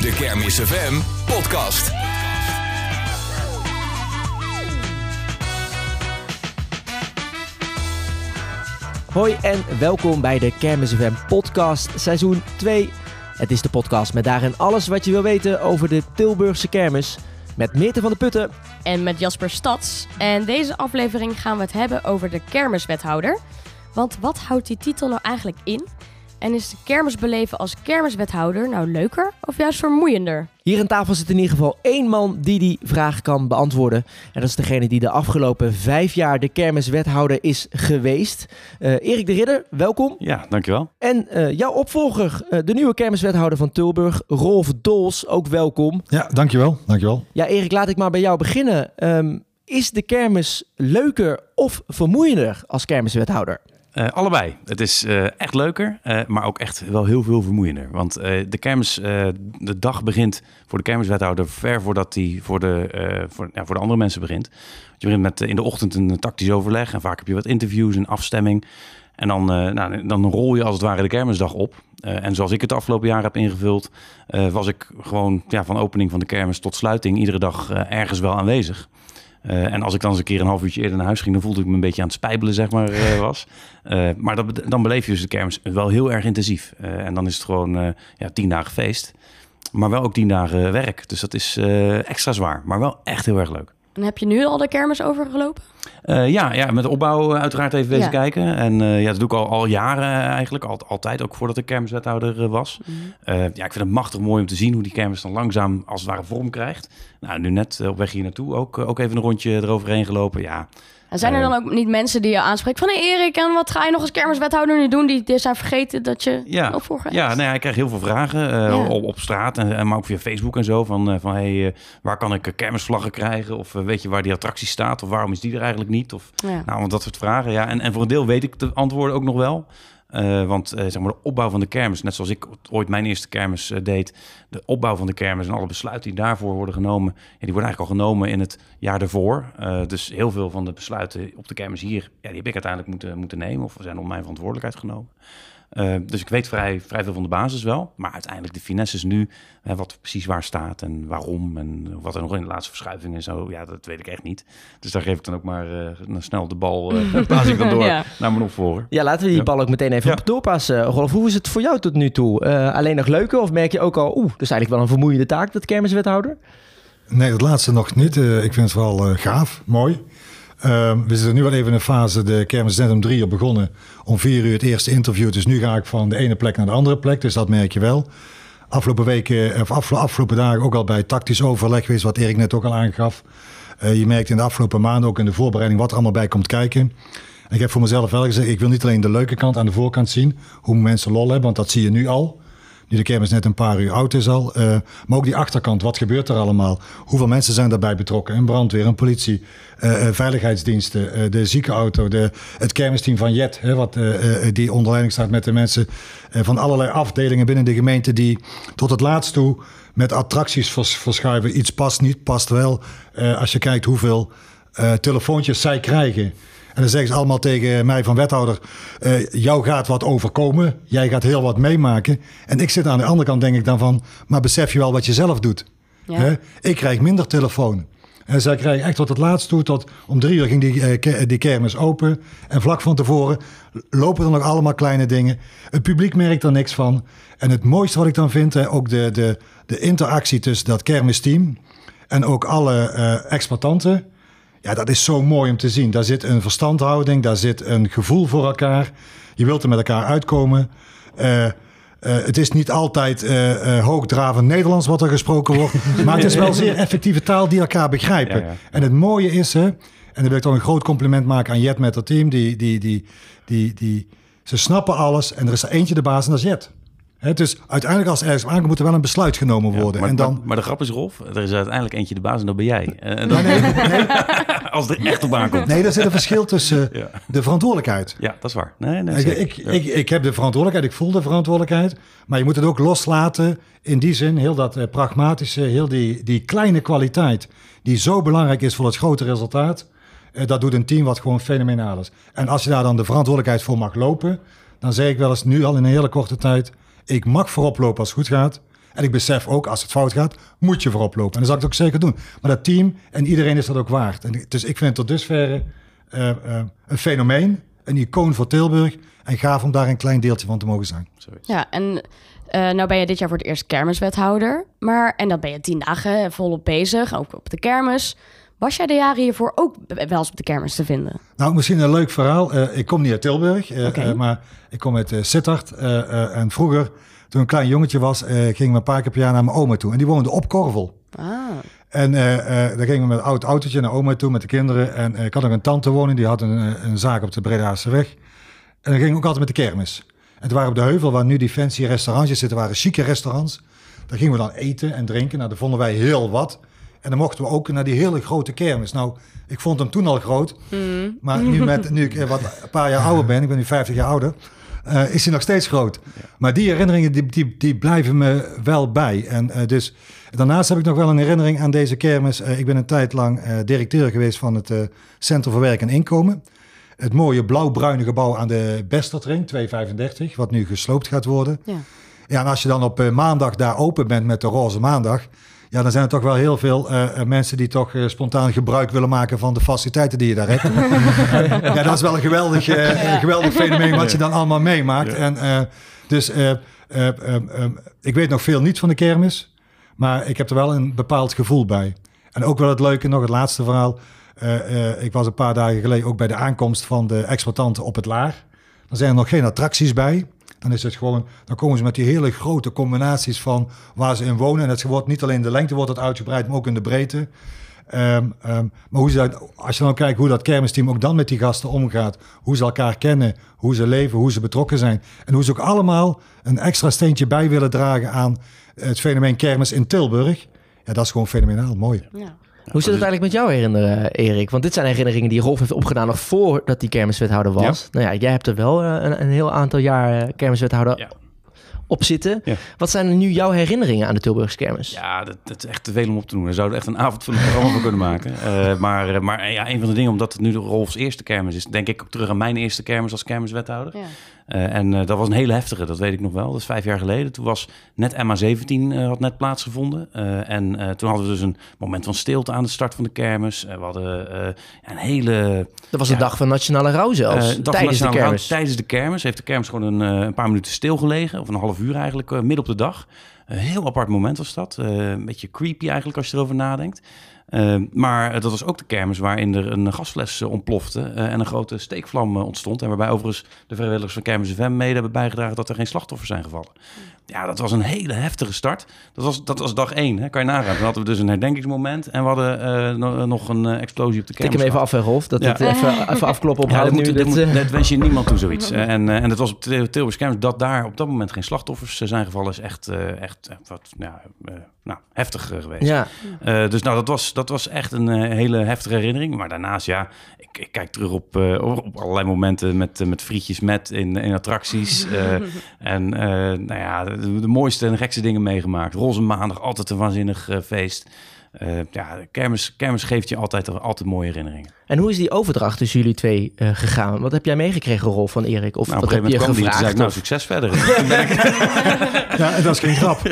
De Kermis FM podcast. Hoi en welkom bij de Kermis FM podcast seizoen 2. Het is de podcast met daarin alles wat je wil weten over de Tilburgse kermis. Met Meerte van de Putten. En met Jasper Stads. En deze aflevering gaan we het hebben over de kermiswethouder. Want wat houdt die titel nou eigenlijk in? En is de kermis beleven als kermiswethouder nou leuker of juist vermoeiender? Hier aan tafel zit in ieder geval één man die die vraag kan beantwoorden. En dat is degene die de afgelopen vijf jaar de kermiswethouder is geweest. Uh, Erik de Ridder, welkom. Ja, dankjewel. En uh, jouw opvolger, uh, de nieuwe kermiswethouder van Tilburg, Rolf Dols, ook welkom. Ja, dankjewel. dankjewel. Ja, Erik, laat ik maar bij jou beginnen. Um, is de kermis leuker of vermoeiender als kermiswethouder? Uh, allebei. Het is uh, echt leuker, uh, maar ook echt wel heel veel vermoeiender. Want de kermis, de dag begint voor de kermiswethouder ver voordat die voor de, voor, ja, voor de andere mensen begint. Je begint met in de ochtend een tactisch overleg en vaak heb je wat interviews en afstemming. En dan, nou, dan rol je als het ware de kermisdag op. en zoals ik het afgelopen jaar heb ingevuld, was ik gewoon ja, van opening van de kermis tot sluiting iedere dag ergens wel aanwezig. Uh, en als ik dan eens een keer een half uurtje eerder naar huis ging, dan voelde ik me een beetje aan het spijbelen, zeg maar, uh, was. Uh, maar dat, dan beleef je dus de kermis wel heel erg intensief. en dan is het gewoon ja, tien dagen feest, maar wel ook tien dagen werk. Dus dat is extra zwaar, maar wel echt heel erg leuk. En heb je nu al de kermis overgelopen? Uh, ja, ja, met de opbouw uiteraard even wezen ja. kijken. En uh, ja, dat doe ik al, al jaren eigenlijk. Al, altijd, ook voordat ik kermiswethouder was. Mm -hmm. uh, ja, ik vind het machtig mooi om te zien hoe die kermis dan langzaam als het ware vorm krijgt. Nou, nu net op weg hier naartoe ook, ook even een rondje eroverheen gelopen. Ja, en zijn er dan ook niet mensen die je aanspreken van... Hey Erik, en wat ga je nog als kermiswethouder nu doen? Die, die zijn vergeten dat je ja. Ja, nou ja, ik krijg heel veel vragen uh, ja. op, op, straat, en, maar ook via Facebook en zo. Van, uh, van hey, uh, waar kan ik kermisvlaggen krijgen? Of weet je waar die attractie staat? Of waarom is die er eigenlijk niet? Of ja. nou, dat soort vragen. Ja. En, en voor een deel weet ik de antwoorden ook nog wel. Uh, want uh, zeg maar de opbouw van de kermis, net zoals ik ooit mijn eerste kermis uh, deed, de opbouw van de kermis en alle besluiten die daarvoor worden genomen, ja, die worden eigenlijk al genomen in het jaar ervoor. dus heel veel van de besluiten op de kermis hier, ja, die heb ik uiteindelijk moeten, moeten nemen of zijn op mijn verantwoordelijkheid genomen. Uh, dus ik weet vrij, vrij veel van de basis wel. Maar uiteindelijk de finesses nu, hè, wat precies waar staat en waarom en wat er nog in de laatste verschuiving en zo, ja, dat weet ik echt niet. Dus daar geef ik dan ook maar uh, snel de bal, uh, paas ik dan door ja. naar mijn opvolger. Ja, laten we die ja. bal ook meteen even ja. op doorpassen. Rolf, hoe is het voor jou tot nu toe? alleen nog leuker of merk je ook al, oeh, dat is eigenlijk wel een vermoeiende taak, dat kermiswethouder? Nee, dat laatste nog niet. ik vind het vooral gaaf, mooi. Uh, we zitten nu wel even in een fase, de kermis net om drie uur begonnen. Om vier uur het eerste interview. Dus nu ga ik van de ene plek naar de andere plek. Dus dat merk je wel. Afgelopen weken, of afgelopen, dagen ook al bij tactisch overleg geweest. Wat Erik net ook al aangaf. Uh, je merkt in de afgelopen maanden ook in de voorbereiding wat er allemaal bij komt kijken. En ik heb voor mezelf wel gezegd, ik wil niet alleen de leuke kant aan de voorkant zien. Hoe mensen lol hebben, want dat zie je nu al. Nu de kermis net een paar uur oud is al. Uh, maar ook die achterkant, wat gebeurt er allemaal? Hoeveel mensen zijn daarbij betrokken? Een brandweer, een politie, uh, veiligheidsdiensten, uh, de ziekenauto, de, het kermisteam van Jet, hè, wat, die onder leiding staat met de mensen van allerlei afdelingen binnen de gemeente die tot het laatst toe met attracties vers, verschuiven. Iets past niet, past wel. als je kijkt hoeveel telefoontjes zij krijgen. En dan zeggen ze allemaal tegen mij van wethouder, uh, jou gaat wat overkomen, jij gaat heel wat meemaken. En ik zit aan de andere kant denk ik dan van, maar besef je wel wat je zelf doet? Ja. He? Ik krijg minder telefoon. En zij krijgen echt tot het laatst toe, tot om drie uur ging die, uh, die kermis open. En vlak van tevoren lopen er nog allemaal kleine dingen. Het publiek merkt er niks van. En het mooiste wat ik dan vind, hè, ook de, de, de interactie tussen dat kermisteam en ook alle uh, exploitanten. Ja, dat is zo mooi om te zien. Daar zit een verstandhouding, daar zit een gevoel voor elkaar. Je wilt er met elkaar uitkomen. Uh, uh, het is niet altijd uh, hoogdravend Nederlands wat er gesproken wordt. maar het is wel zeer effectieve taal die elkaar begrijpen. Ja, ja. En het mooie is, hè, en dan wil ik toch een groot compliment maken aan Jet met haar team. Die, die, die, die, die, ze snappen alles en er is er eentje de baas en dat is Jet. He, dus uiteindelijk als er ergens aankomt, moet er wel een besluit genomen worden. Ja, maar, en dan... maar, maar, de grap is, Rolf, er is uiteindelijk eentje de baas en dat ben jij. En dan... nee, nee, nee. als er echt op aankomt. Nee, er zit een verschil tussen ja. de verantwoordelijkheid. Ja, dat is waar. Nee, nee, ik, ik, ja. ik, ik, heb de verantwoordelijkheid, ik voel de verantwoordelijkheid. Maar je moet het ook loslaten in die zin, heel dat uh, pragmatische, heel die, die kleine kwaliteit... die zo belangrijk is voor het grote resultaat... Uh, dat doet een team wat gewoon fenomenaal is. En als je daar dan de verantwoordelijkheid voor mag lopen... dan zeg ik wel eens nu al in een hele korte tijd... Ik mag voorop lopen als het goed gaat. En ik besef ook, als het fout gaat, moet je voorop lopen. En dat zal ik ook zeker doen. Maar dat team en iedereen is dat ook waard. En dus ik vind het tot dusverre uh, uh, een fenomeen, een icoon voor Tilburg. En gaaf om daar een klein deeltje van te mogen zijn. Ja, en uh, nou ben je dit jaar voor het eerst kermiswethouder. Maar, en dan ben je tien dagen volop bezig, ook op de kermis. Was jij de jaren hiervoor ook wel eens op de kermis te vinden? Nou, misschien een leuk verhaal. Uh, ik kom niet uit Tilburg, uh, okay. uh, maar ik kom uit Sittard. en vroeger, toen ik een klein jongetje was, gingen we een paar keer per jaar naar mijn oma toe. En die woonde op Korvel. Ah. En daar gingen we met een oud autootje naar oma toe met de kinderen. En ik had nog een tante wonen, die had een, een zaak op de Bredaarse weg. En dan gingen we ook altijd met de kermis. En toen waren op de heuvel, waar nu die fancy restaurantjes zitten, waren chique restaurants. Daar gingen we dan eten en drinken. Nou, dat vonden wij heel wat. En dan mochten we ook naar die hele grote kermis. Nou, ik vond hem toen al groot. Mm. Maar nu, met, nu ik wat, een paar jaar ouder ben, ik ben nu 50 jaar ouder, uh, is hij nog steeds groot. Ja. Maar die herinneringen, die, die, die blijven me wel bij. En uh, dus daarnaast heb ik nog wel een herinnering aan deze kermis. Uh, ik ben een tijd lang directeur geweest van het Centrum voor Werk en Inkomen. Het mooie blauw-bruine gebouw aan de Bestertring, 235, wat nu gesloopt gaat worden. Ja. Ja, en als je dan op maandag daar open bent met de roze maandag... Ja, dan zijn er toch wel heel veel uh, mensen die toch uh, spontaan gebruik willen maken van de faciliteiten die je daar hebt. ja, dat is wel een geweldig, uh, geweldig fenomeen wat je dan allemaal meemaakt. En, dus ik weet nog veel niet van de kermis, maar ik heb er wel een bepaald gevoel bij. En ook wel het leuke, nog het laatste verhaal. ik was een paar dagen geleden ook bij de aankomst van de exploitanten op het Laar. Er zijn er nog geen attracties bij. Dan is het gewoon, dan komen ze met die hele grote combinaties van waar ze in wonen. En het wordt niet alleen de lengte wordt het uitgebreid, maar ook in de breedte. Um, um, maar hoe ze, als je dan kijkt hoe dat kermisteam ook dan met die gasten omgaat, hoe ze elkaar kennen, hoe ze leven, hoe ze betrokken zijn. En hoe ze ook allemaal een extra steentje bij willen dragen aan het fenomeen kermis in Tilburg. Ja, dat is gewoon fenomenaal mooi. Ja. Hoe zit het eigenlijk met jou herinneren, Erik? Want dit zijn herinneringen die Rolf heeft opgedaan nog voordat hij kermiswethouder was. Ja. Nou ja, jij hebt er wel een, een heel aantal jaar kermiswethouder ja. op zitten. Ja. Wat zijn nu jouw herinneringen aan de Tilburgse kermis? Ja, dat, dat, is echt te veel om op te doen. We zouden echt een avond van het programma voor kunnen maken. Uh, maar maar ja, een van de dingen, omdat het nu de Rolfs eerste kermis is, denk ik ook terug aan mijn eerste kermis als kermiswethouder. Ja. Uh, en uh, dat was een hele heftige, dat weet ik nog wel. Dat is vijf jaar geleden. Toen was net MA17 uh, had net plaatsgevonden. en toen hadden we dus een moment van stilte aan de start van de kermis. we hadden een hele... Dat was de ja, dag van Nationale Rouw zelfs, tijdens de kermis. Rouw, tijdens de kermis heeft de kermis gewoon een, een paar minuten stilgelegen. Of een half uur eigenlijk, midden op de dag. Een heel apart moment was dat. een beetje creepy eigenlijk als je erover nadenkt. Uh, maar dat was ook de kermis waarin er een gasfles uh, ontplofte uh, en een grote steekvlam ontstond. En waarbij overigens de vrijwilligers van Kermis FM mede hebben bijgedragen dat er geen slachtoffers zijn gevallen. Ja, dat was een hele heftige start. Dat was, dat was dag één, hè? kan je nagaan. Dan hadden we dus een herdenkingsmoment en we hadden nog een explosie op de kermis. Tik hem even af, Rolf. Dat ja. het even, even afkloppen op ja, dat, nu. Dat, moet, dat wens je niemand toe, zoiets. en, en dat was op de Tilburgse kermis dat daar op dat moment geen slachtoffers zijn gevallen. Is echt, echt wat, ja, nou, heftig geweest. Ja. dus nou, dat was, dat was echt een uh, hele heftige herinnering. Maar daarnaast, ja, ik, ik kijk terug op, uh, op allerlei momenten met, uh, met frietjes met in, in attracties. en nou ja, de, mooiste en gekste dingen meegemaakt. Roze maandag, altijd een waanzinnig feest. Ja, kermis, kermis geeft je altijd, altijd mooie herinneringen. En hoe is die overdracht tussen jullie twee uh, gegaan? Wat heb jij meegekregen, Rolf van Erik? Of nou, wat heb je kwam gevraagd? Die, zei, nou, succes verder. ja, dat is geen grap.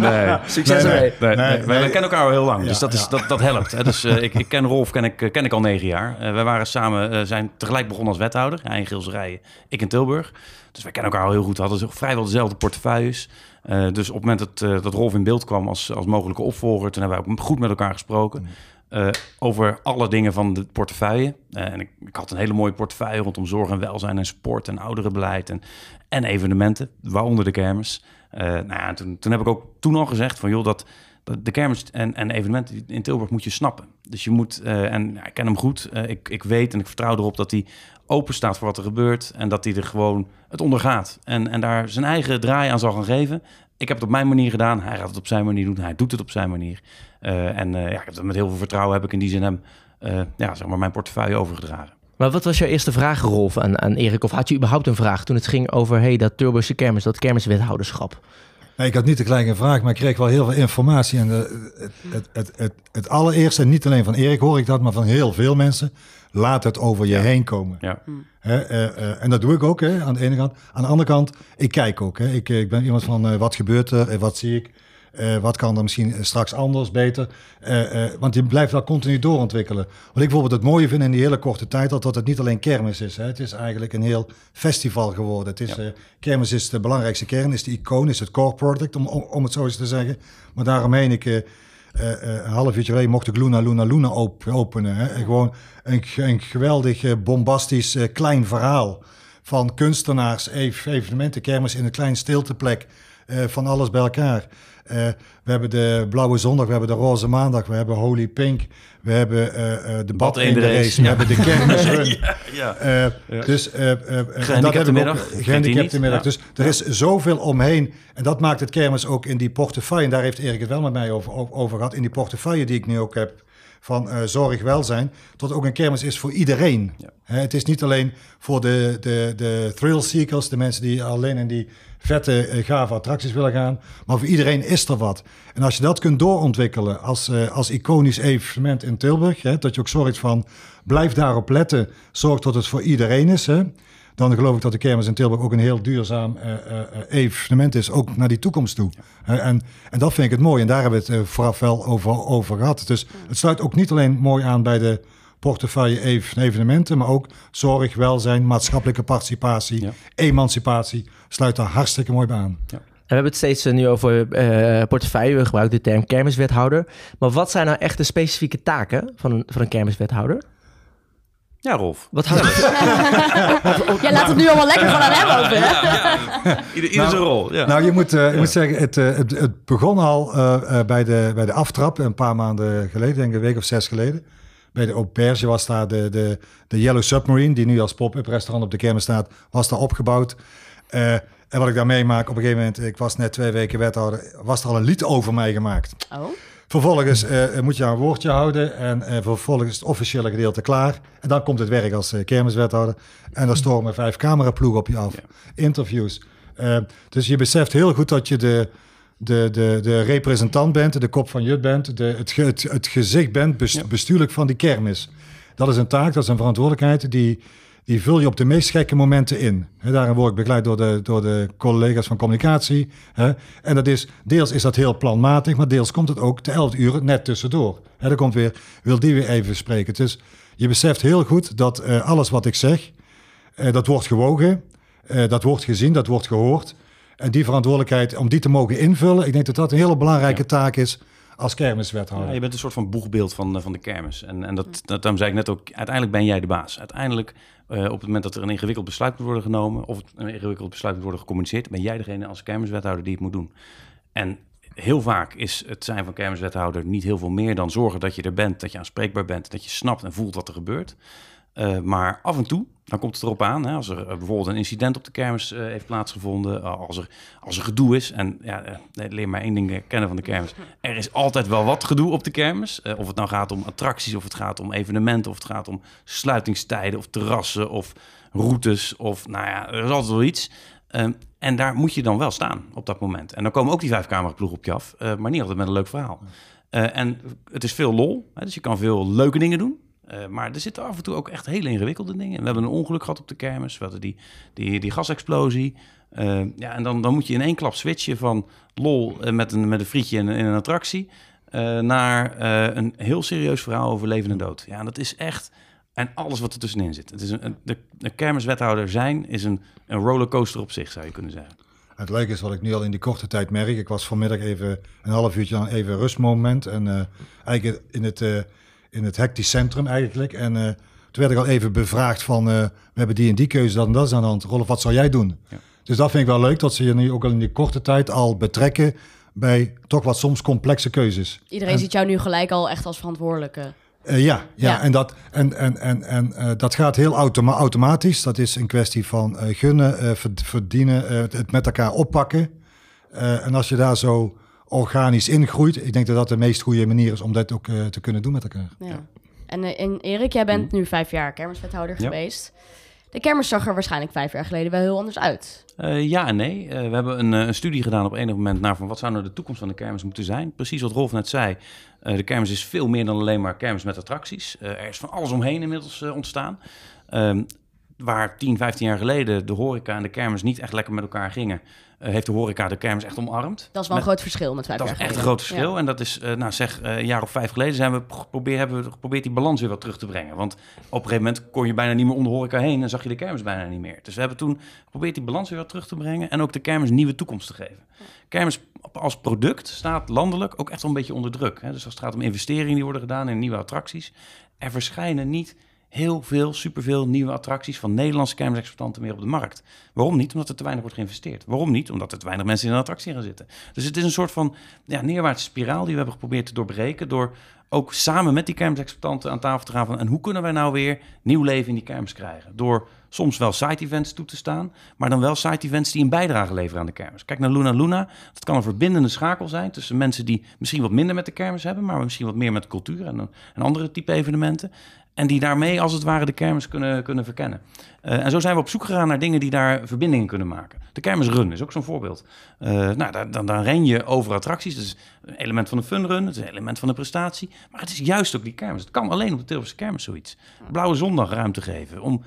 nee. Succes nee. Nee, nee, nee, Wij kennen elkaar al heel lang, ja, dus dat, is, ja. dat, dat helpt. Hè. Dus uh, ik, ik ken Rolf ken ik, ken ik al negen jaar. Uh, wij waren samen, uh, zijn tegelijk begonnen als wethouder. Hij in Gilserijen, ik in Tilburg. Dus wij kennen elkaar al heel goed. We hadden vrijwel dezelfde portefeuilles. Uh, dus op het moment dat, uh, dat Rolf in beeld kwam als, als mogelijke opvolger, toen hebben we ook goed met elkaar gesproken. Mm. Uh, over alle dingen van de portefeuille. En ik, ik, had een hele mooie portefeuille rondom zorg en welzijn en sport en ouderenbeleid en, en evenementen, waaronder de kermis. Nou ja, toen, toen heb ik ook toen al gezegd van joh, dat, dat de kermis en, en evenementen in Tilburg moet je snappen. Dus je moet, en ja, ik ken hem goed, ik, ik weet en ik vertrouw erop dat hij open staat voor wat er gebeurt en dat hij er gewoon het ondergaat. En, en daar zijn eigen draai aan zal gaan geven. Ik heb het op mijn manier gedaan. Hij gaat het op zijn manier doen. Hij doet het op zijn manier. Uh, en ja, met heel veel vertrouwen heb ik in die zin hem ja, zeg maar mijn portefeuille overgedragen. Maar wat was jouw eerste vraag, Rolf, aan, aan Erik? Of had je überhaupt een vraag toen het ging over hey, dat Turbo's kermis, dat kermiswethouderschap? Nee, ik had niet de kleine vraag, maar ik kreeg wel heel veel informatie. En de, het, het, het, het, het allereerste, en niet alleen van Erik hoor ik dat, maar van heel veel mensen. laat het over je heen komen. Ja. Hè, en dat doe ik ook hè, aan de ene kant. Aan de andere kant, ik kijk ook. Hè. Ik, ik ben iemand van wat gebeurt er en wat zie ik. Uh, wat kan er misschien straks anders, beter? Uh, uh, want je blijft wel continu doorontwikkelen. Wat ik bijvoorbeeld het mooie vind in die hele korte tijd, dat, dat het niet alleen kermis is. Hè. Het is eigenlijk een heel festival geworden. Het is, ja. kermis is de belangrijkste kern, is de icoon, is het core product, om, om, het zo eens te zeggen. Maar daaromheen, ik, een half uurtje geleden mocht ik Luna Luna Luna op, openen. Hè. Gewoon een, een geweldig bombastisch klein verhaal van kunstenaars, evenementen, kermis in een klein stilteplek. van alles bij elkaar. Uh, we hebben de Blauwe Zondag, we hebben de Roze Maandag, we hebben Holy Pink, we hebben uh, de Bad in de Race, we hebben de Kermisrun. ja. Dus gehandicapte middag. Dus er is zoveel omheen. En dat maakt het kermis ook in die portefeuille. En daar heeft Erik het wel met mij over, over gehad. In die portefeuille die ik nu ook heb van uh, zorg, welzijn, tot ook een kermis is voor iedereen. Ja. het is niet alleen voor de, de, de thrill seekers, de mensen die alleen in die vette, uh, gave attracties willen gaan. Maar voor iedereen is er wat. En als je dat kunt doorontwikkelen als, uh, als iconisch evenement in Tilburg, dat je ook zorgt van, blijf daarop letten, zorg dat het voor iedereen is. Dan geloof ik dat de kermis in Tilburg ook een heel duurzaam uh, uh, evenement is, ook naar die toekomst toe. En, en dat vind ik het mooi. En daar hebben we het vooraf wel over, over gehad. Dus het sluit ook niet alleen mooi aan bij de portefeuille evenementen, maar ook zorg, welzijn, maatschappelijke participatie, emancipatie, sluit daar hartstikke mooi bij aan. Ja. En we hebben het steeds nu over portefeuille. We gebruiken de term kermiswethouder. Maar wat zijn nou echt de specifieke taken van een, van een kermiswethouder? Ja, Rolf. Wat houdt Jij laat het nu allemaal lekker van aan hem over, hè? Ja, Ieder, ieder zijn rol. Ja. Nou, je moet, uh, je moet zeggen, het, uh, het, het, begon al uh, bij, de, bij de aftrap een paar maanden geleden, denk ik een week of zes geleden. Bij de Auberge was daar de, de, de Yellow Submarine, die nu als pop-up restaurant op de kermis staat, was daar opgebouwd. en wat ik daar meemaak, op een gegeven moment, ik was net twee weken wethouder, was er al een lied over mij gemaakt. Oh. Vervolgens uh, moet je een woordje houden en uh, vervolgens is het officiële gedeelte klaar. En dan komt het werk als uh, kermiswethouder. En dan stormen vijf cameraploegen op je af. Interviews. dus je beseft heel goed dat je de, de, de, de representant bent, de kop van Jut bent, de, het, het, het gezicht bent, bestuurlijk van die kermis. Dat is een taak, dat is een verantwoordelijkheid die die vul je op de meest gekke momenten in. He, daarin word ik begeleid door de, door de collega's van communicatie. En dat is, deels is dat heel planmatig, maar deels komt het ook te 11 uur net tussendoor. He, dan komt weer, wil die weer even spreken. Dus je beseft heel goed dat uh, alles wat ik zeg, uh, dat wordt gewogen, uh, dat wordt gezien, dat wordt gehoord. En die verantwoordelijkheid om die te mogen invullen, ik denk dat dat een hele belangrijke taak is als kermiswethouder. Ja, je bent een soort van boegbeeld van, van de kermis. En, en dat, dat, daarom zei ik net ook, uiteindelijk ben jij de baas. Uiteindelijk uh, op het moment dat er een ingewikkeld besluit moet worden genomen, of een ingewikkeld besluit moet worden gecommuniceerd, ben jij degene als kermiswethouder die het moet doen. En heel vaak is het zijn van kermiswethouder niet heel veel meer dan zorgen dat je er bent, dat je aanspreekbaar bent, dat je snapt en voelt wat er gebeurt. Uh, maar af en toe dan komt het erop aan, hè, als er eh, bijvoorbeeld een incident op de kermis uh, heeft plaatsgevonden, uh, als, er, als er gedoe is. En ja, leer maar één ding kennen van de kermis. Er is altijd wel wat gedoe op de kermis. of het nou gaat om attracties, of het gaat om evenementen, of het gaat om sluitingstijden, of terrassen, of routes, of nou ja, er is altijd wel iets. Ehm, en daar moet je dan wel staan op dat moment. En dan komen ook die vijf cameraploegen op je af, maar niet altijd met een leuk verhaal. en het is veel lol, hè, dus je kan veel leuke dingen doen. Uh, maar er zitten af en toe ook echt hele ingewikkelde dingen. We hebben een ongeluk gehad op de kermis. We hadden die, die, die gasexplosie. Uh, ja, en dan, dan moet je in één klap switchen van lol uh, met, een, met een frietje in, in een attractie... naar een heel serieus verhaal over leven en dood. Ja, dat is echt... En alles wat er tussenin zit. Het is een, de, de kermiswethouder zijn is een, een rollercoaster op zich, zou je kunnen zeggen. Het leuke is wat ik nu al in die korte tijd merk. Ik was vanmiddag even een half uurtje aan even rustmoment. En eigenlijk in het in het hectisch centrum eigenlijk. En uh, toen werd ik al even bevraagd van, uh, we hebben die en die keuze, dat en dat is aan de hand. Rolf, wat zou jij doen? Ja. Dus dat vind ik wel leuk, dat ze je nu ook al in die korte tijd al betrekken bij toch wat soms complexe keuzes. Iedereen ziet jou nu gelijk al echt als verantwoordelijke. Uh, ja, ja, ja, en, dat, en, en, en, en uh, dat gaat heel automa automatisch. Dat is een kwestie van uh, gunnen, verdienen, het met elkaar oppakken. en als je daar zo organisch ingroeit. Ik denk dat dat de meest goede manier is om dat ook uh, te kunnen doen met elkaar. Ja. En, uh, Erik, jij bent mm. nu vijf jaar kermiswethouder geweest. De kermis zag er waarschijnlijk vijf jaar geleden wel heel anders uit. ja en nee. we hebben een, een, studie gedaan op enig moment naar van wat zou nou de toekomst van de kermis moeten zijn. Precies wat Rolf net zei. de kermis is veel meer dan alleen maar kermis met attracties. er is van alles omheen inmiddels ontstaan. Ehm, waar 10, 15 jaar geleden de horeca en de kermis niet echt lekker met elkaar gingen, uh, heeft de horeca de kermis echt omarmd. Dat is wel een groot verschil met vijf jaar geleden. Dat is echt een groot verschil. En dat is, uh, nou zeg, uh, een jaar of vijf geleden zijn we probeer, hebben we geprobeerd die balans weer wat terug te brengen. Want op een gegeven moment kon je bijna niet meer om de horeca heen en zag je de kermis bijna niet meer. Dus we hebben toen geprobeerd die balans weer wat terug te brengen en ook de kermis nieuwe toekomst te geven. Kermis als product staat landelijk ook echt wel een beetje onder druk. Hè? Dus als het gaat om investeringen die worden gedaan in nieuwe attracties, er verschijnen niet heel veel, superveel nieuwe attracties van Nederlandse kermisexploitanten meer op de markt. Waarom niet? Omdat er te weinig wordt geïnvesteerd. Waarom niet? Omdat er te weinig mensen in een attractie gaan zitten. Dus het is een soort van neerwaartse spiraal die we hebben geprobeerd te doorbreken door ook samen met die kermisexploitanten aan tafel te gaan van en hoe kunnen wij nou weer nieuw leven in die kermis krijgen? Door soms wel side-events toe te staan, maar dan wel side-events die een bijdrage leveren aan de kermis. Kijk naar Luna Luna. Dat kan een verbindende schakel zijn tussen mensen die misschien wat minder met de kermis hebben, maar misschien wat meer met cultuur en, en andere type evenementen. En die daarmee als het ware de kermis kunnen, kunnen verkennen. Uh, en zo zijn we op zoek gegaan naar dingen die daar verbindingen kunnen maken. De kermisrun is ook zo'n voorbeeld. Uh, nou, dan, dan ren je over attracties. Dat is een element van de funrun, het is een element van de prestatie. Maar het is juist ook die kermis. Het kan alleen op de Tilburgse kermis zoiets. Blauwe zondag ruimte geven. Om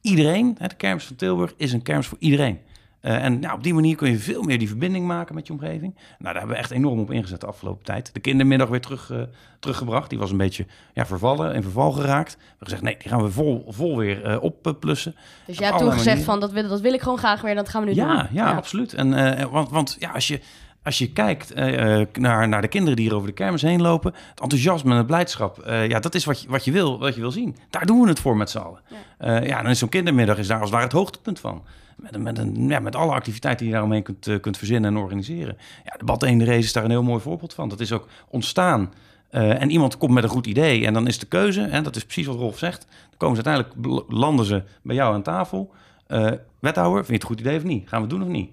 iedereen, de kermis van Tilburg is een kermis voor iedereen. Uh, en nou, op die manier kun je veel meer die verbinding maken met je omgeving. Nou, daar hebben we echt enorm op ingezet de afgelopen tijd. De kindermiddag weer terug, uh, teruggebracht. Die was een beetje ja, vervallen, in verval geraakt. We hebben gezegd, nee, die gaan we vol, vol weer uh, opplussen. Dus jij hebt toen gezegd van, dat wil, dat wil ik gewoon graag weer, dat gaan we nu ja, doen. Ja, ja, absoluut. En, want, want ja, als je als je kijkt uh, naar, naar de kinderen die hier over de kermis heen lopen, het enthousiasme en het blijdschap, uh, ja, dat is wat je, wat, je wil, wat je wil zien. Daar doen we het voor met z'n allen. Ja. Uh, ja, dan is zo'n kindermiddag is daar als het ware het hoogtepunt van. Met, met, een, ja, met alle activiteiten die je daaromheen kunt, kunt verzinnen en organiseren. Ja, de Bad de Race is daar een heel mooi voorbeeld van. Dat is ook ontstaan. en iemand komt met een goed idee en dan is de keuze, en dat is precies wat Rolf zegt, dan komen ze uiteindelijk, landen ze bij jou aan tafel. wethouder, vind je het een goed idee of niet? Gaan we het doen of niet?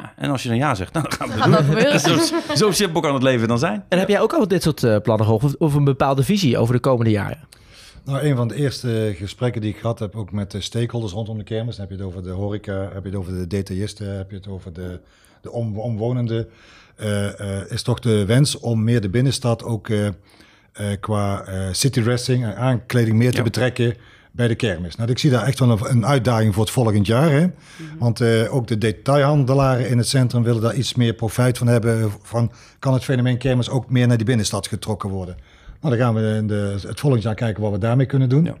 Ja, en als je dan ja zegt, nou, dan gaan we doen. zo, zo simpel kan het leven dan zijn. En heb jij ook al dit soort uh, plannen gehoord? Of, of een bepaalde visie over de komende jaren? Nou, een van de eerste gesprekken die ik gehad heb, ook met de stakeholders rondom de kermis. Dan heb je het over de horeca, heb je het over de detailisten, heb je het over de, de om, omwonenden. Uh, uh, is toch de wens om meer de binnenstad ook qua city dressing, aankleding meer te betrekken bij de kermis. Nou, ik zie daar echt wel een, uitdaging voor het volgend jaar. Hè? Want uh, ook de detailhandelaren in het centrum willen daar iets meer profijt van hebben. Van, kan het fenomeen kermis ook meer naar die binnenstad getrokken worden? Nou, dan gaan we in de, het volgend jaar kijken wat we daarmee kunnen doen. Ja.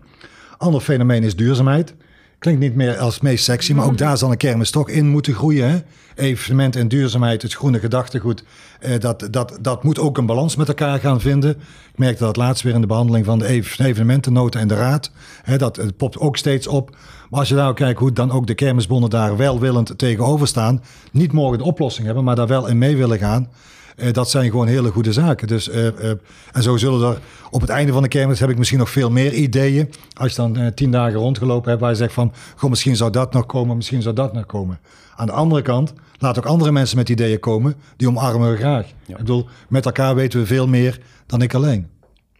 Ander fenomeen is duurzaamheid. Klinkt niet meer als het meest sexy, maar ook daar zal een kermis toch in moeten groeien. Hè? Evenement en duurzaamheid, het groene gedachtegoed, eh, dat, dat, dat moet ook een balans met elkaar gaan vinden. Ik merkte dat laatst weer in de behandeling van de evenementennota en de raad. Hè, dat het popt ook steeds op. Maar als je nou kijkt hoe dan ook de kermisbonden daar welwillend tegenover staan, niet morgen de oplossing hebben, maar daar wel in mee willen gaan. Uh, dat zijn gewoon hele goede zaken. Dus, uh, uh, en zo zullen er op het einde van de kermis heb ik misschien nog veel meer ideeën. Als je dan tien dagen rondgelopen hebt waar je zegt van, goh, misschien zou dat nog komen, misschien zou dat nog komen. Aan de andere kant, laat ook andere mensen met ideeën komen, die omarmen we graag. Ja. Ik bedoel, met elkaar weten we veel meer dan ik alleen.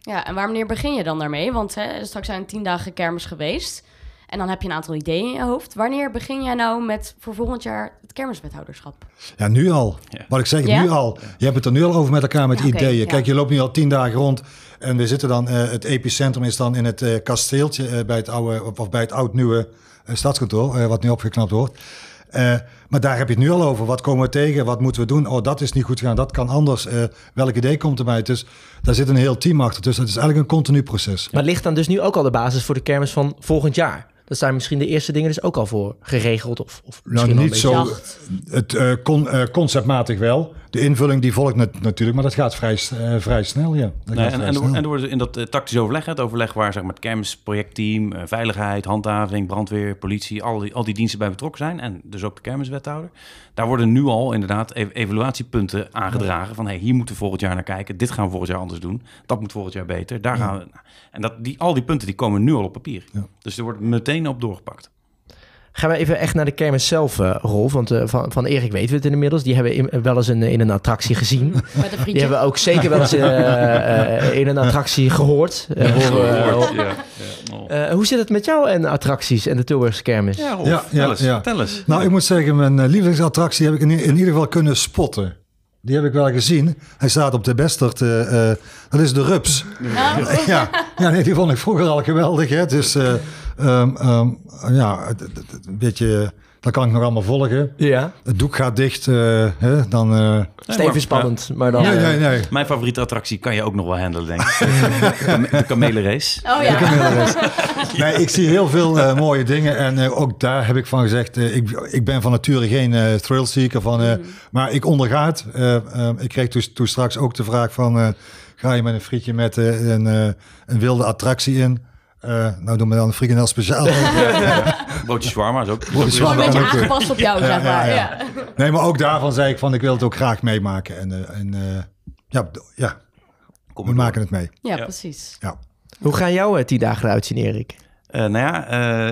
Ja, en wanneer begin je dan daarmee? Want hè, straks zijn tien dagen kermis geweest. En dan heb je een aantal ideeën in je hoofd. Wanneer begin jij nou met voor volgend jaar het kermiswethouderschap? Ja, nu al. Ja. Wat ik zeg, ja? nu al. Je hebt het er nu al over met elkaar met ja, okay, ideeën. Kijk, je loopt nu al tien dagen rond. En we zitten dan, uh, het epicentrum is dan in het uh, kasteeltje uh, bij het oude, of bij het oud-nieuwe stadskantoor, wat nu opgeknapt wordt. maar daar heb je het nu al over. Wat komen we tegen? Wat moeten we doen? Oh, dat is niet goed gegaan. Dat kan anders. welk idee komt erbij? Dus daar zit een heel team achter. Dus het is eigenlijk een continu proces. Maar ligt dan dus nu ook al de basis voor de kermis van volgend jaar? Dat zijn misschien de eerste dingen dus ook al voor geregeld? Of, of nou, niet zo. Het uh, con, uh, conceptmatig wel. De invulling die volgt natuurlijk, maar dat gaat vrij, uh, vrij snel, ja. Nee, en, en, snel. en er wordt in dat tactisch overleg, het overleg waar zeg maar, het kermis, projectteam, veiligheid, handhaving, brandweer, politie, al die, al die diensten bij betrokken zijn. En dus ook de kermiswethouder. Daar worden nu al inderdaad evaluatiepunten aangedragen. Van hey, hier moeten we volgend jaar naar kijken. Dit gaan we volgend jaar anders doen. Dat moet volgend jaar beter. Daar gaan we. En dat, die, al die punten die komen nu al op papier. Dus er wordt meteen op doorgepakt. Gaan we even echt naar de kermis zelf, uh, Rolf. Want uh, van, van Erik weten we het inmiddels. Die hebben in, wel eens een, in een attractie gezien. Die hebben we ook zeker wel eens uh, in een attractie gehoord. gehoord ja. Ja. Oh. Hoe zit het met jou en attracties en de Tilburgse kermis? Ja, Rolf, ja, ja, eens, ja. eens. Nou, ik moet zeggen, mijn lievelingsattractie heb ik in, in ieder geval kunnen spotten. Die heb ik wel gezien. Hij staat op de Bestert. Uh, uh, dat is de Rups. Ja, ja, ja nee, die vond ik vroeger al geweldig. Hè. Dus uh, um, um, ja, een beetje dat kan ik nog allemaal volgen. Ja. Het doek gaat dicht. Uh, hè, dan, uh... Steven spannend, maar dan... Nee, nee, nee. Mijn favoriete attractie kan je ook nog wel handelen, denk ik. de kamelenrace. Oh ja. nee, ik zie heel veel uh, mooie dingen. En ook daar heb ik van gezegd... ik, ik ben van nature geen thrillseeker. Van, mm. Maar ik onderga het. ik kreeg toen, toen straks ook de vraag van... ga je met een frietje met een, een wilde attractie in... Uh, nou doen we dan een frikandel speciaal. Broodje shawarma is ook. Broodje Een beetje aangepast op jou, zeg maar. Ja, Nee, maar ook daarvan zei ik van ik wil het ook graag meemaken. En, uh, en uh, ja, ja. Kom we maken het mee. Ja, precies. Ja. Hoe gaan jouw tien dagen eruit zien, Erik? nou ja,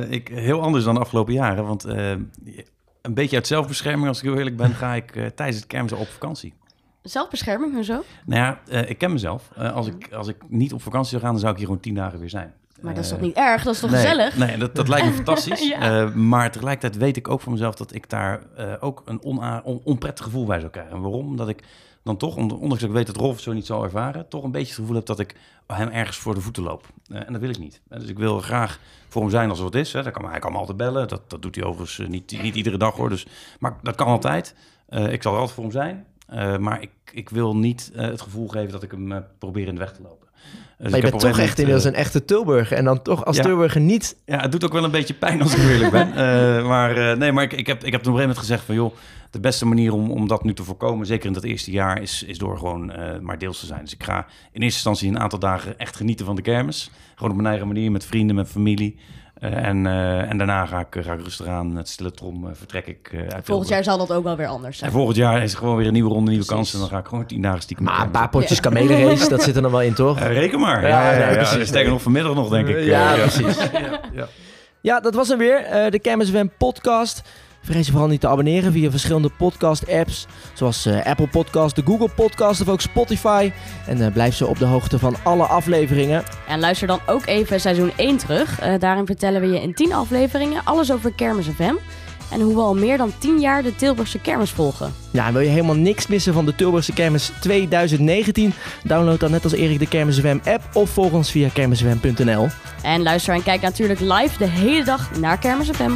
ik, heel anders dan de afgelopen jaren. Want een beetje uit zelfbescherming, als ik heel eerlijk ben, ga ik tijdens het kermis op vakantie. Zelfbescherming en zo? Nou ja, ik ken mezelf. als, ik, als ik niet op vakantie zou gaan, dan zou ik hier gewoon tien dagen weer zijn. Maar dat is toch niet erg? Dat is toch gezellig? Nee, dat, dat lijkt me fantastisch. ja. uh, maar tegelijkertijd weet ik ook van mezelf dat ik daar uh, ook een on, onprettig gevoel bij zou krijgen. waarom? Dat ik dan toch, ondanks dat ik weet dat Rolf zo niet zal ervaren, toch een beetje het gevoel heb dat ik hem ergens voor de voeten loop. Uh, en dat wil ik niet. dus ik wil graag voor hem zijn als er wat is. Hè. Dat kan, hij kan me altijd bellen. Dat, dat doet hij overigens niet, niet iedere dag hoor. Dus, maar dat kan altijd. ik zal er altijd voor hem zijn. Maar ik, ik wil niet het gevoel geven dat ik hem probeer in de weg te lopen. Dus maar je bent toch echt inmiddels een echte Tilburger. En dan toch als ja, Tilburger niet... Ja, het doet ook wel een beetje pijn als ik eerlijk ben. Maar nee, maar ik, ik, heb, ik heb op een gegeven moment gezegd van... joh, de beste manier om, om dat nu te voorkomen... zeker in dat eerste jaar, is, is door gewoon maar deels te zijn. Dus ik ga in eerste instantie een aantal dagen echt genieten van de kermis. Gewoon op mijn eigen manier, met vrienden, met familie. Uh, en, uh, en daarna ga ik, ga ik rustig aan met stille trom uh, vertrek ik uit Volgend jaar zal dat ook wel weer anders zijn. En volgend jaar is er gewoon weer een nieuwe ronde, nieuwe kansen. En dan ga ik gewoon tien dagen stiekem. Maar een paar potjes ja. kamelenrace, dat zit er nog wel in, toch? reken maar. Ja, ja, ja, ja, ja. Sterker nog vanmiddag nog, denk ik. Ja, precies. ja, ja. dat was hem weer. de Campus Wem podcast. Vergeet je vooral niet te abonneren via verschillende podcast-apps, zoals uh, Apple Podcast, de Google Podcast of ook Spotify. En uh, blijf zo op de hoogte van alle afleveringen. En luister dan ook even seizoen 1 terug. Uh, daarin vertellen we je in 10 afleveringen alles over Kermis FM. En hoe we al meer dan 10 jaar de Tilburgse kermis volgen. Ja, wil je helemaal niks missen van de Tilburgse kermis 2019? Download dan net als Erik de Kermis FM app of volg ons via kermisfm.nl. En luister en kijk natuurlijk live de hele dag naar Kermis FM.